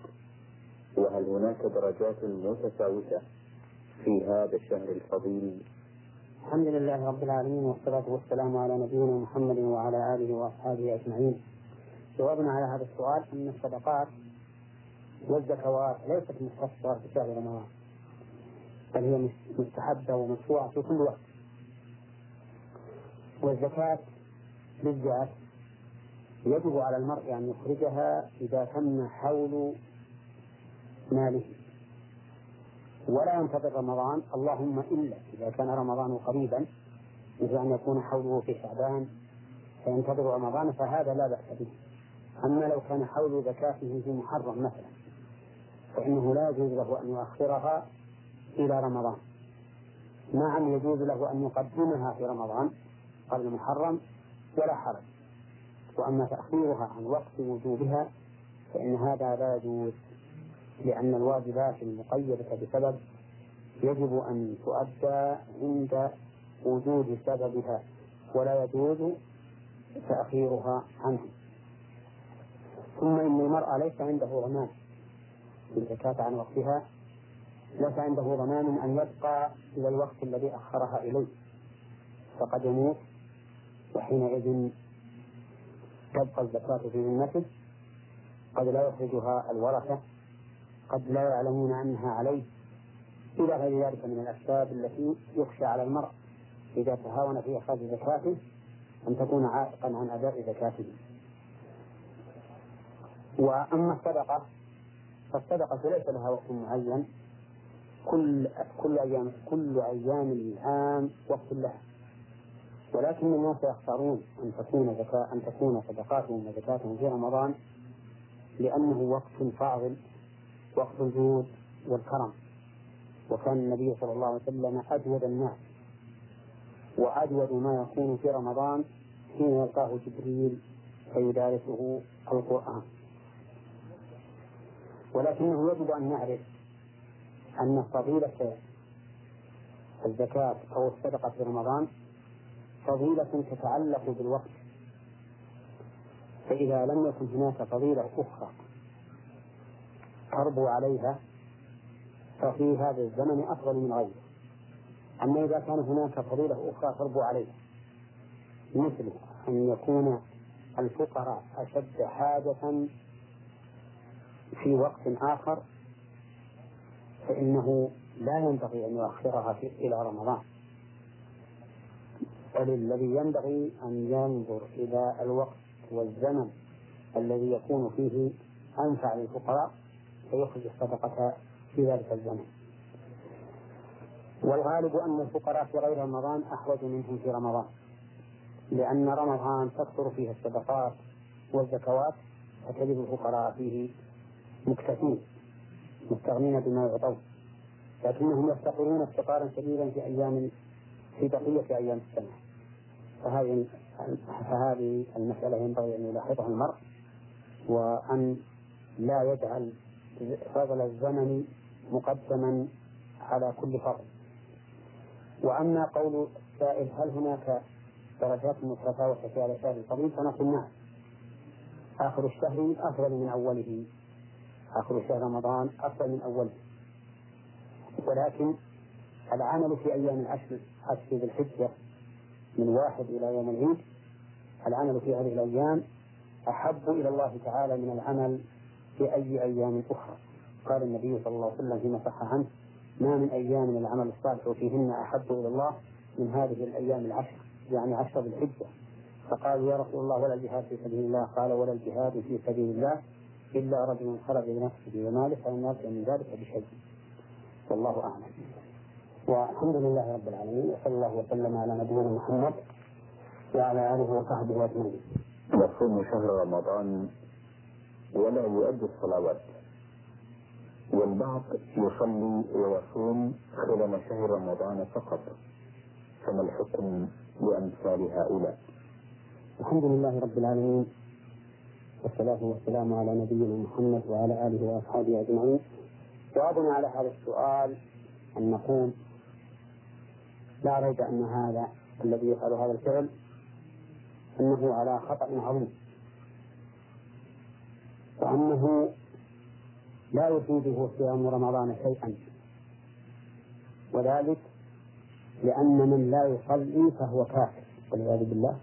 وهل هناك درجات متفاوتة في هذا الشهر الفضيل؟ الحمد لله رب العالمين والصلاة والسلام على نبينا محمد وعلى آله وأصحابه أجمعين. جوابنا على هذا السؤال أن الصدقات والزكوات ليست مختصة بشهر رمضان. بل هي مستحبة ومشروعة في كل وقت. والزكاة بالذات يجب على المرء أن يخرجها إذا تم حول ماله. ولا ينتظر رمضان. اللهم إلا إذا كان رمضان قريبا مثل أن يكون حوله في شعبان فينتظر رمضان فهذا لا بأس به. أما لو كان حول زكاته في محرم مثلا فإنه لا يجوز له أن يؤخرها إلى رمضان. نعم يجوز له أن يقدمها في رمضان قبل محرم ولا حرج. وأما تأخيرها عن وقت وجوبها فإن هذا لا يجوز لأن الواجبات المقيدة بسبب يجب أن تؤدى عند وجود سببها ولا يجوز تأخيرها عنه ثم إن المرأة ليس عنده ضمان الزكاة عن وقتها ليس عنده ضمان أن يبقى إلى الوقت الذي أخرها إليه. فقد يموت وحينئذ تبقى الزكاة في ذمته قد لا يخرجها الورثة قد لا يعلمون أنها عليه. إلى غير ذلك من الأسباب التي يخشى على المرء. إذا تهاون في إخراج زكاته أن تكون عائقا عن أداء زكاته. وأما الصدقة فالصدقة ليس لها وقت معين. كل كل أيام كل أيام العام وقت لها. ولكن الناس يختارون أن تكون زكاة أن تكون صدقاتهم وزكاتهم في رمضان لأنه وقت فاضل وقت الجود والكرم. وكان النبي صلى الله عليه وسلم أجود الناس وأجود ما يكون في رمضان حين يلقاه جبريل فيدارسه القرآن. ولكنه يجب أن نعرف أن فضيلة الزكاة أو الصدقة في رمضان فضيلة تتعلق بالوقت. فإذا لم يكن هناك فضيلة أخرى تربو عليها ففي هذا الزمن أفضل من غيره. أما إذا كان هناك فضيلة أخرى تربو عليها مثل أن يكون الفقراء أشد حاجة في وقت آخر فإنه لا ينبغي أن يؤخرها إلى رمضان. بل الذي ينبغي أن ينظر إلى الوقت والزمن الذي يكون فيه أنفع للفقراء فيخرج الصدقة في ذلك الزمن. والغالب أن الفقراء في غير رمضان أحوج منهم في رمضان لأن رمضان تكثر فيه الصدقات والزكوات فتجد الفقراء فيه مكتفين مستغنين بما يعطون. لكنهم يفتقرون افتقارا شديدا في أيام في بقية أيام السنة. فهذه فهذه المسألة ينبغي أن يلاحظها المرء وأن لا يجعل فضل الزمن مقدما على كل فضل وأما قول السائل هل هناك درجات متفاوتة في هذا الشهر الفضيل فنقول نعم. آخر الشهر أفضل من أوله. آخر شهر رمضان أفضل من أوله ولكن العمل في أيام العشر عشر ذي الحجة من واحد إلى يوم العيد العمل في هذه الأيام أحب إلى الله تعالى من العمل في أي أيام أخرى. قال النبي صلى الله عليه وسلم فيما صح عنه ما من أيام العمل الصالح فيهن أحب إلى الله من هذه الأيام العشر يعني عشر ذي الحجة. فقالوا يا رسول الله ولا الجهاد في سبيل الله. قال ولا الجهاد في سبيل الله. إلا رجل خرج بنفسه وماله فلم يرجع من ذلك بشيء. والله أعلم. والحمد لله رب العالمين وصلى الله وسلم على نبينا محمد وعلى آله وصحبه أجمعين. يصوم شهر رمضان ولا يؤدي الصلوات. والبعض يصلي ويصوم خلال شهر رمضان فقط. فما الحكم لأمثال هؤلاء؟ الحمد لله رب العالمين. والصلاة والسلام على نبينا محمد وعلى آله وأصحابه أجمعين. جوابنا على هذا السؤال أن نقول لا ريب أن هذا الذي يفعل هذا الفعل أنه على خطأ عظيم. وأنه لا يفيده صيام رمضان شيئا. وذلك لأن من لا يصلي فهو كافر. والعياذ بالله.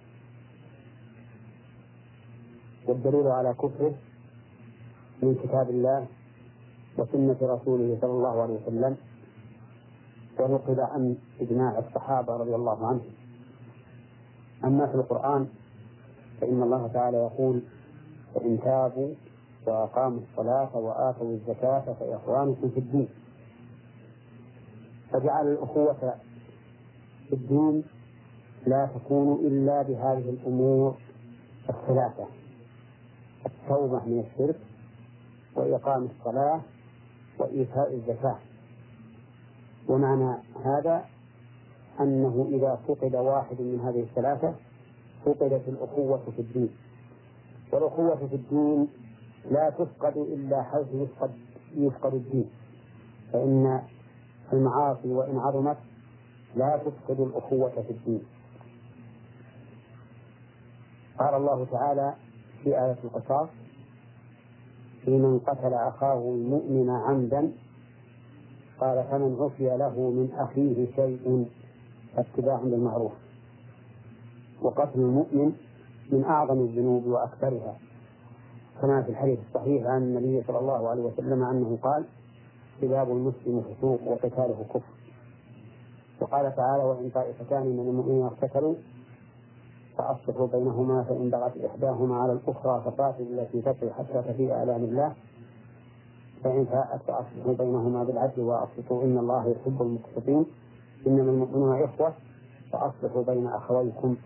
والدليل على كفره من كتاب الله وسنة رسوله صلى الله عليه وسلم ونقل عن إجماع الصحابة رضي الله عنهم. أما في القرآن فإن الله تعالى يقول فإن تابوا وأقاموا الصلاة وآتوا الزكاة فإخوانكم في الدين فجعل الأخوة في الدين لا تكون إلا بهذه الأمور الثلاثة. التوبة من الشرك وإقام الصلاة وإيتاء الزكاة. ومعنى هذا أنه إذا فقد واحد من هذه الثلاثة فقدت الأخوة في الدين. والأخوة في الدين لا تفقد إلا حيث يفقد يفقد الدين. فإن المعاصي وإن عظمت لا تفقد الأخوة في الدين. قال الله تعالى في آية القصاص في من قتل أخاه المؤمن عمدا قال فمن عفي له من أخيه شيء فاتباع بالمعروف. وقتل المؤمن من أعظم الذنوب وأكثرها. كما في الحديث الصحيح عن النبي صلى الله عليه وسلم أنه قال سباب المسلم فسوق وقتاله كفر. وقال تعالى وإن طائفتان من المؤمنين اقتتلوا فأصلحوا بينهما فإن بغت إحداهما على الأخرى فقاتلوا التي تبغي حتى تفيء إعلام الله. فإن فاءت فأصلحوا بينهما بالعدل وأقسطوا إن الله يحب المقسطين. إنما المؤمنون إخوة فأصلحوا بين أخويكم.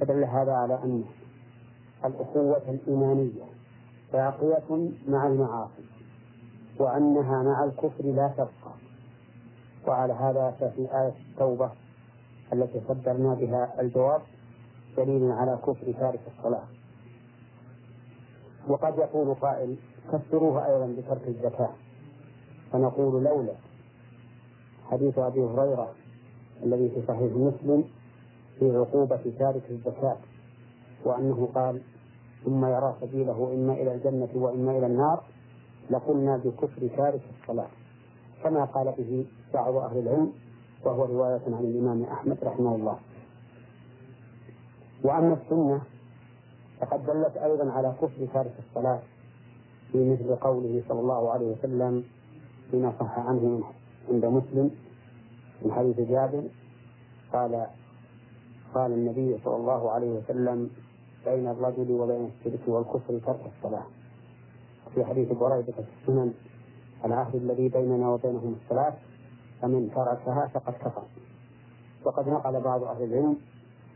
فدل هذا على أن الأخوة الإيمانية باقية مع المعاصي وأنها مع الكفر لا تبقى. وعلى هذا ففي آية التوبة التي صدرنا بها الجواب دليل على كفر تارك الصلاة. وقد يقول قائل كفروه أيضا بترك الزكاة. فنقول لولا. حديث أبي هريرة الذي في صحيح مسلم في عقوبة تارك الزكاة وأنه قال ثم يرى سبيله إما إلى الجنة وإما إلى النار لقلنا بكفر تارك الصلاة. كما قال به بعض أهل العلم وهو رواية عن الإمام أحمد رحمه الله. وأما السنة فقد دلت أيضا على كفر تارك الصلاة في مثل قوله صلى الله عليه وسلم فيما صح عنه عند مسلم من حديث جابر قال قال النبي صلى الله عليه وسلم بين الرجل وبين الشرك والكفر ترك الصلاة. في حديث بريدة في السنن العهد الذي بيننا وبينهم الصلاة فمن تركها فقد كفر. وقد نقل بعض أهل العلم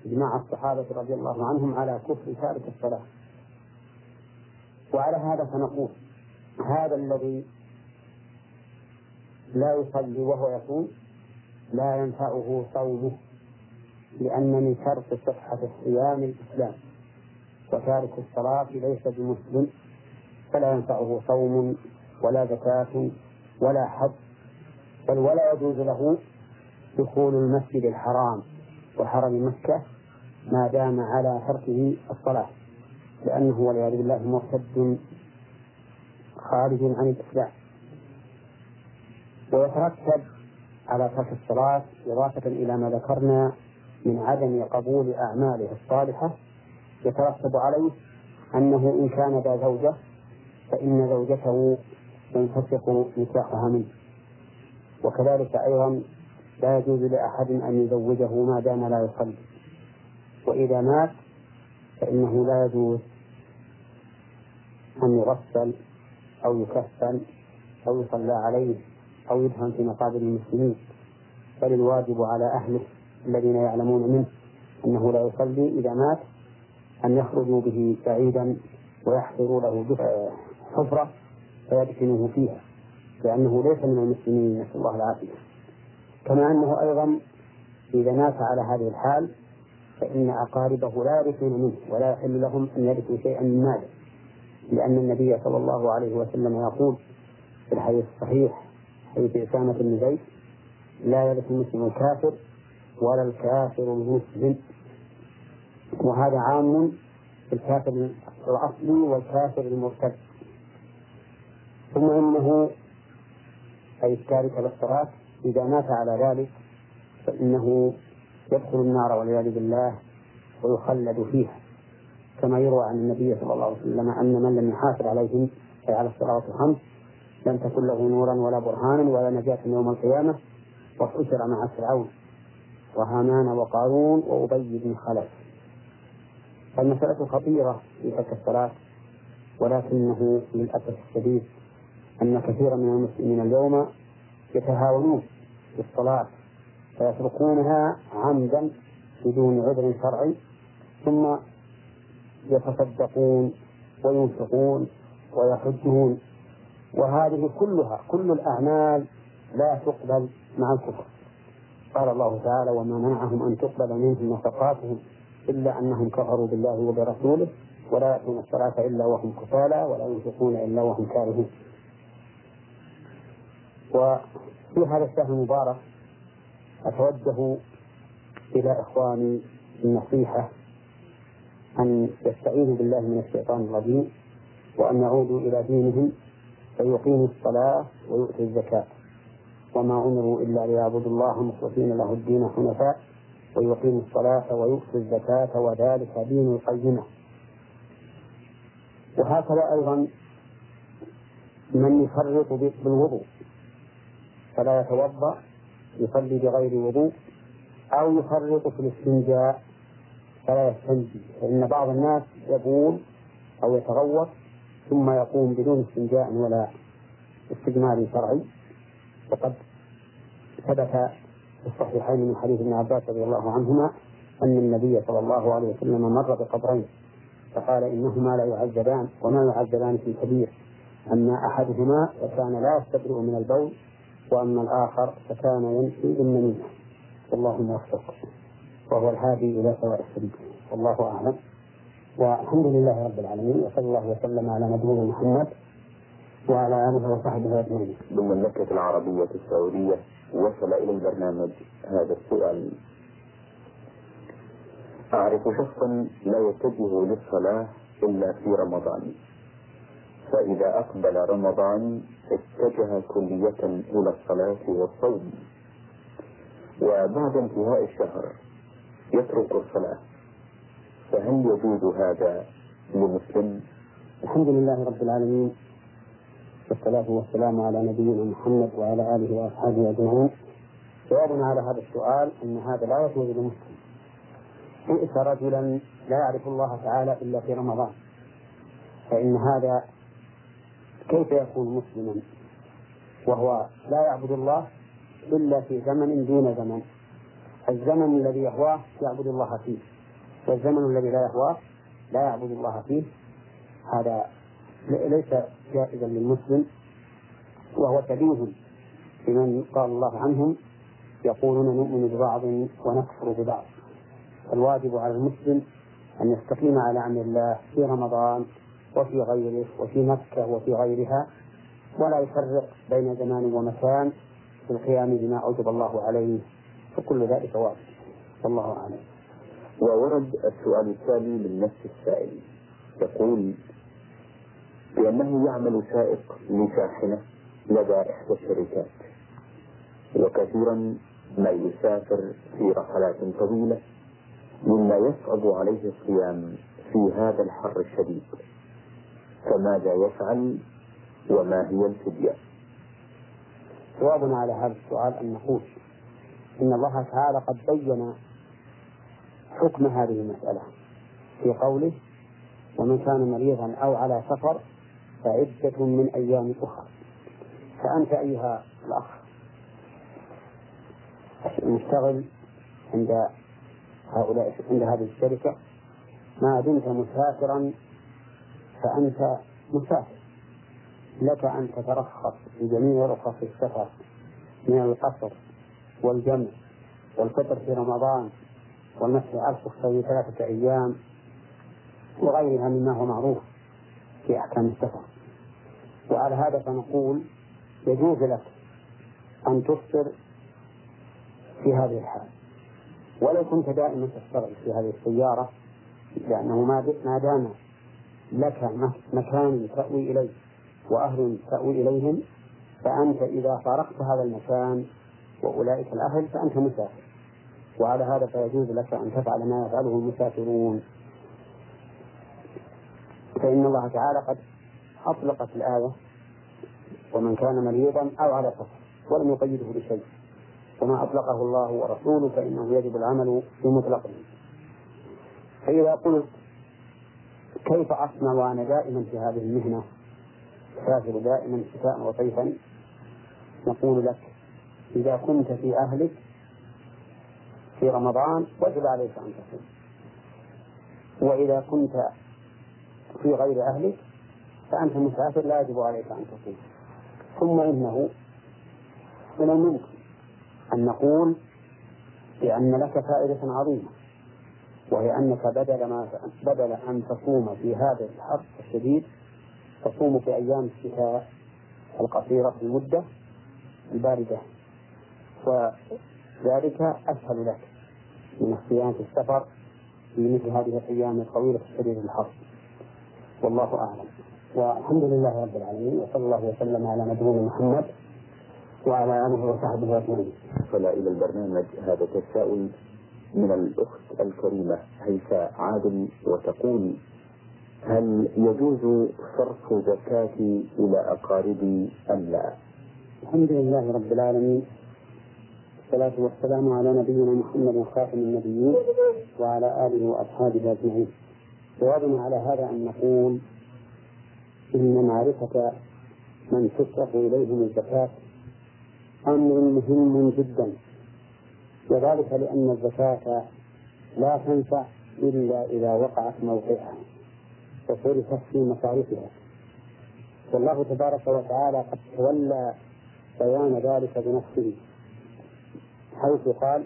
إجماع الصحابة رضي الله عنهم على كفر تارك الصلاة. وعلى هذا فنقول هذا الذي لا يصلي وهو يصوم لا ينفعه صومه لأن من شرط صحة الصيام الإسلام. وتارك الصلاة ليس بمسلم فلا ينفعه صوم ولا زكاة ولا حج بل ولا يجوز له دخول المسجد الحرام وحرم مكة ما دام على تركه الصلاة لأنه والعياذ بالله مرتد خارج عن الإسلام. ويترتب على ترك الصلاة إضافة إلى ما ذكرنا من عدم قبول أعماله الصالحة يترتب عليه أنه إن كان ذا زوجة فإن زوجته ينفسخ نكاحها منه. وكذلك أيضا لا يجوز لأحد أن يزوجه ما دام لا يصلي. وإذا مات فإنه لا يجوز أن يغسل أو يكفن أو يصلى عليه أو يدفن في مقابر المسلمين. بل الواجب على أهله الذين يعلمون منه أنه لا يصلي إذا مات أن يخرجوا به بعيدا ويحفروا له حفرة فيدفنوه فيها. لأنه ليس من المسلمين نسأل الله العافية. كما أنه أيضا إذا مات على هذه الحال فإن أقاربه لا يرثون منه ولا يحل لهم أن يرثوا شيئا من ماله. لأن النبي صلى الله عليه وسلم يقول في الحديث الصحيح حديث أسامة بن زيد لا يرث المسلم الكافر ولا الكافر المسلم. وهذا عام في الكافر الأصلي والكافر المرتد. ثم إنه أي التارك للصلاة إذا مات على ذلك فإنه يدخل النار والعياذ بالله ويخلد فيها. كما يروى عن النبي صلى الله عليه وسلم أن من لم يحافظ عليهم أي على الصلوات الخمس لم تكن له نورا ولا برهانا ولا نجاة يوم القيامة وحشر مع فرعون وهامان وقارون وأبي بن خلف. فالمسألة خطيرة في تلك الصلاة ولكنه للأسف الشديد أن كثيرا من المسلمين اليوم يتهاونون في الصلاة فيتركونها عمدا بدون عذر شرعي ثم يتصدقون وينفقون ويحجون وهذه كلها كل الأعمال لا تقبل مع الكفر. قال الله تعالى وما منعهم أن تقبل منهم نفقاتهم إلا أنهم كفروا بالله وبرسوله ولا يأتون الصلاة إلا وهم كسالى ولا ينفقون إلا وهم كارهون. وفي هذا الشهر المبارك أتوجه إلى إخواني النصيحة أن يستعيذوا بالله من الشيطان الرجيم وأن يعودوا إلى دينهم فيقيموا الصلاة ويؤتوا الزكاة. وما أمروا إلا ليعبدوا الله مخلصين له الدين حنفاء ويقيموا الصلاة ويؤتوا الزكاة وذلك دين القيمة. وهكذا أيضا من يفرط بالوضوء. فلا يتوضأ يصلي بغير وضوء أو يفرط في الاستنجاء فلا يستنجي. فإن بعض الناس يبول أو يتغوط ثم يقوم بدون استنجاء ولا استجمال شرعي. وقد ثبت في الصحيحين من حديث ابن عباس رضي الله عنهما أن النبي صلى الله عليه وسلم مر بقبرين فقال إنهما لا يعذبان وما يعذبان في كبير أما أحدهما فكان لا يستبرئ من البول وأما الآخر فكان يمشي بالنميمة والله موفق. وهو الهادي إلى سواء السبيل. والله أعلم. والحمد لله رب العالمين وصلى الله وسلم على نبينا محمد وعلى آله وصحبه أجمعين. بالمملكة العربية السعودية. وصل إلى البرنامج هذا السؤال. أعرف شخصا لا يتجه للصلاة إلا في رمضان. فإذا أقبل رمضان اتجه كلية إلى الصلاة والصوم. وبعد انتهاء الشهر يترك الصلاة. فهل يجوز هذا لمسلم؟ الحمد لله رب العالمين. والصلاة والسلام على نبينا محمد وعلى آله وأصحابه أجمعين. جوابنا على هذا السؤال أن هذا لا يجوز لمسلم. بئس رجلا لا يعرف الله تعالى إلا في رمضان. فإن هذا كيف يكون مسلما؟ وهو لا يعبد الله إلا في زمن دون زمن. الزمن الذي يهواه يعبد الله فيه. والزمن الذي لا يهواه لا يعبد الله فيه. هذا ليس جائزا للمسلم. وهو شبيه بمن قال الله عنهم يقولون نؤمن ببعض ونكفر ببعض. الواجب على المسلم أن يستقيم على أمر الله في رمضان وفي غيره وفي مكة وفي غيرها ولا يفرق بين زمان ومكان. في القيام بما أوجب الله عليه فكل ذلك واجب. والله أعلم. وورد السؤال التالي من نفس السائل. يقول بأنه يعمل سائق لشاحنة لدى إحدى الشركات وكثيرا ما يسافر في رحلات طويلة مما يصعب عليه الصيام في هذا الحر الشديد. فماذا يفعل وما هي الفدية. جوابنا على هذا السؤال أن نقول إن الله تعالى قد بين حكم هذه المسألة في قوله ومن كان مريضا أو على سفر فعدة من أيام أخرى. فأنت أيها الأخ المشتغل عند هؤلاء عند هذه الشركة ما دمت مسافرا فأنت مسافر. لك أن تترخص في جميع رخص السفر من القصر والجمع والفطر في رمضان والمسح على في ثلاثة أيام وغيرها مما هو معروف في أحكام السفر. وعلى هذا فنقول يجوز لك أن تفطر في هذه الحال. ولو كنت دائما تشتغل في هذه السيارة لأنه ما دام لك مكان تأوي إليه وأهل تأوي إليهم فأنت إذا فارقت هذا المكان وأولئك الأهل فأنت مسافر. وعلى هذا فيجوز لك أن تفعل ما يفعله المسافرون. فإن الله تعالى قد أطلقت الآية ومن كان مريضا أو على سفر ولم يقيده بشيء. وما أطلقه الله ورسوله فإنه يجب العمل بمطلقه. فإذا قلت كيف أصنع وأنا دائما في هذه المهنة؟ أسافر دائما شتاء وصيفا نقول لك إذا كنت في أهلك في رمضان وجب عليك أن تصوم. وإذا كنت في غير أهلك فأنت مسافر لا يجب عليك أن تصوم. ثم إنه من الممكن أن نقول بأن لك فائدة عظيمة. وهي أنك بدل ما بدل أن تصوم في هذا الحر الشديد تصوم في أيام الشتاء القصيرة المدة الباردة. وذلك أسهل لك من الصيام في السفر في مثل هذه الأيام الطويلة الشديدة الحر. والله أعلم. والحمد لله رب العالمين وصلى الله وسلم على نبينا محمد وعلى آله وصحبه أجمعين. وصل إلى البرنامج. هذا تساؤل من الأخت الكريمة هيفاء عادل وتقول هل يجوز صرف زكاتي إلى أقاربي أم لا؟ الحمد لله رب العالمين والصلاة والسلام على نبينا محمد خاتم النبيين وعلى آله وأصحابه أجمعين. جوابنا على هذا أن نقول إن معرفة من تصرف إليهم الزكاة أمر مهم جدا وذلك لأن الزكاة لا تنفع إلا إذا وقعت موقعها وصرفت في مصارفها والله تبارك وتعالى قد تولى بيان ذلك بنفسه حيث قال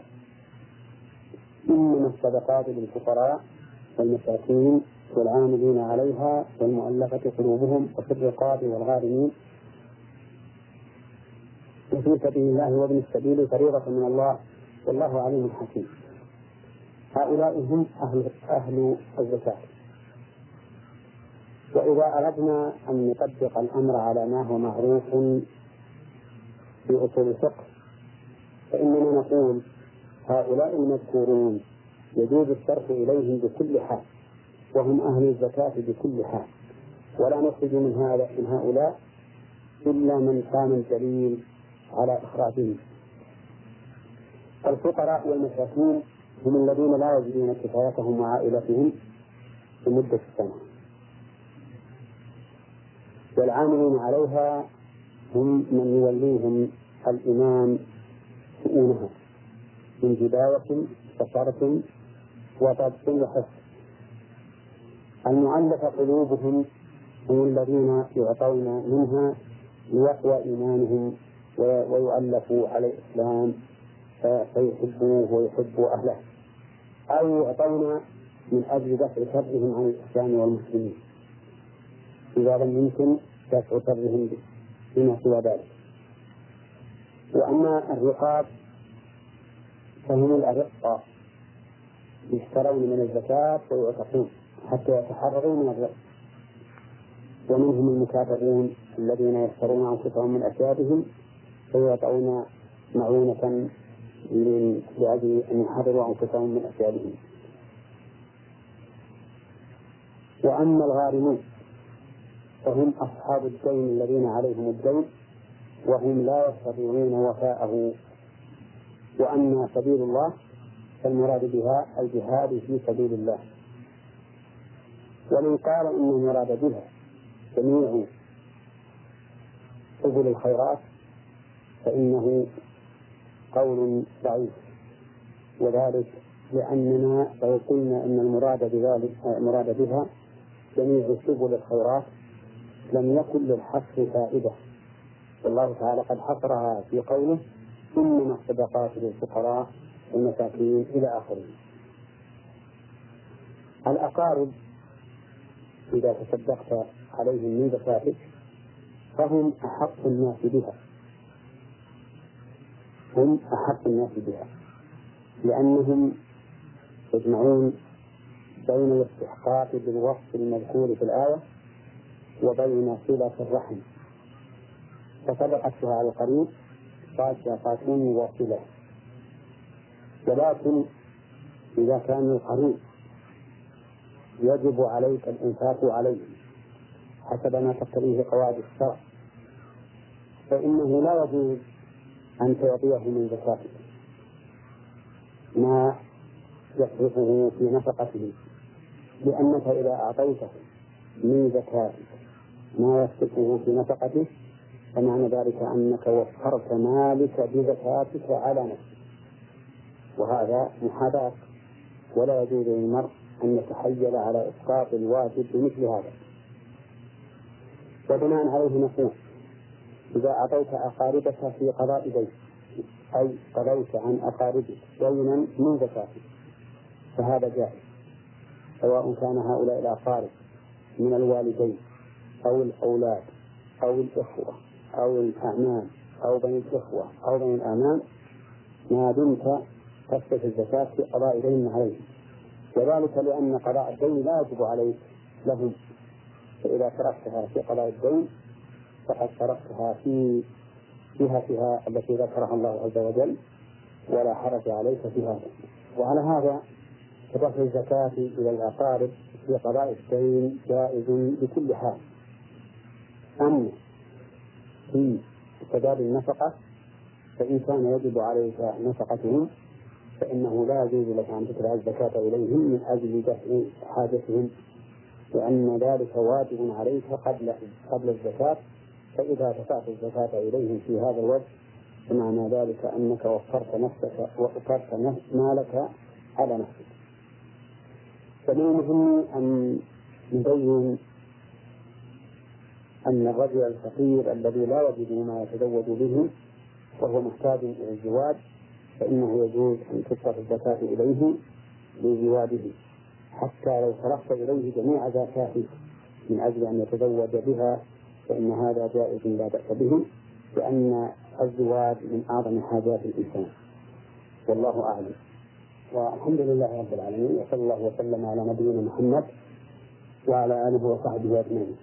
إنما الصدقات للفقراء والمساكين والعاملين عليها والمؤلفة قلوبهم وفي الرقاب والغارمين. وفي سبيل الله وابن السبيل فريضة من الله والله عليم حكيم. هؤلاء هم أهل أهل الزكاة. وإذا أردنا أن نطبق الأمر على ما هو معروف في أصول الفقه فإننا نقول هؤلاء المذكورون يجوز الصرف إليهم بكل حال وهم أهل الزكاة بكل حال. ولا نخرج من هذا من هؤلاء إلا من كان الدليل على إخراجهم. الفقراء والمساكين هم الذين لا يجدون كفايتهم وعائلتهم لمدة السنة. والعاملين عليها هم من يوليهم الإمام شؤونها من جباية وصرف وضبط وحفظ المعلقة قلوبهم هم الذين يعطون منها ليقوى إيمانهم ويؤلفوا على الإسلام فيحبوه ويحبوا أهله. أو يعطون من أجل دفع شرهم عن الإسلام والمسلمين. إذا لم يمكن دفع شرهم بما سوى ذلك. وأما الرقاب فهم الأرقة. يشترون من الزكاة ويعتقون حتى يتحرروا من الرق ومنهم المكافرون الذين يشترون أنفسهم من أثيابهم فيعطون معونة لأجل أن يحرروا أنفسهم من أثيابهم وأما الغارمون فهم أصحاب الدين الذين عليهم الدين وهم لا يستطيعون وفاءه. وأما سبيل الله فالمراد بها الجهاد في سبيل الله. ومن قال إن المراد بها جميع سبل الخيرات فإنه قول ضعيف. وذلك لأننا لو قلنا أن المراد بذلك المراد بها جميع سبل الخيرات لم يكن للحصر فائدة. والله تعالى قد حصرها في قوله إنما الصدقات للفقراء والمساكين إلى آخره. الأقارب إذا تصدقت عليهم من زكاتك فهم أحق الناس بها. هم أحق الناس بها لأنهم يجمعون بين الاستحقاق بالوصف المذكور في الآية وبين صلة الرحم. فصدقتها على القريب صادقة واصلة ولكن إذا كان القريب يجب عليك الإنفاق عليه حسب ما تقتضيه قواعد الشرع. فإنه لا يجوز أن تعطيه من زكاتك ما يصرفه في نفقته. لأنك إذا أعطيته من زكاتك ما يصرفه في نفقته فمعنى ذلك أنك وفرت مالك بزكاتك على نفسك. وهذا محاباة ولا يجوز للمرء أن يتحيل على إسقاط الواجب بمثل هذا. وبناء عليه نقول إذا أعطيت أقاربك في قضاء دين أي قضيت عن أقاربك دينا من زكاتك فهذا جائز. سواء كان هؤلاء الأقارب من الوالدين أو الأولاد أو الإخوة أو الأعمام أو بني الإخوة أو بني الأعمام ما دمت تثبت الزكاة في قضاء دين عليهم. وذلك لأن قضاء الدين لا يجب عليك لهم. فإذا تركتها في قضاء الدين فقد تركتها في جهتها التي ذكرها الله عز وجل ولا حرج عليك في هذا. وعلى هذا فدفع الزكاة إلى الأقارب في قضاء الدين جائز بكل حال. أما في سداد النفقة فإن كان يجب عليك نفقتهم فإنه لا يجوز لك أن تدفع الزكاة إليهم من أجل دفع حاجتهم لأن ذلك واجب عليك قبل قبل الزكاة فإذا دفعت الزكاة إليهم في هذا الوجه فمعنى ذلك أنك وفرت نفسك وفرت مالك على نفسك. فمن المهم أن نبين أن الرجل الفقير الذي لا يجد ما يتزوج به وهو محتاج إلى الزواج فإنه يجوز أن تصرف الزكاة إليه لزواجه حتى لو صرفت إليه جميع زكاته من أجل أن يتزوج بها فإن هذا جائز لا بأس به لأن الزواج من أعظم حاجات الإنسان. والله أعلم. والحمد لله رب العالمين وصلى الله وسلم على نبينا محمد وعلى آله وصحبه أجمعين.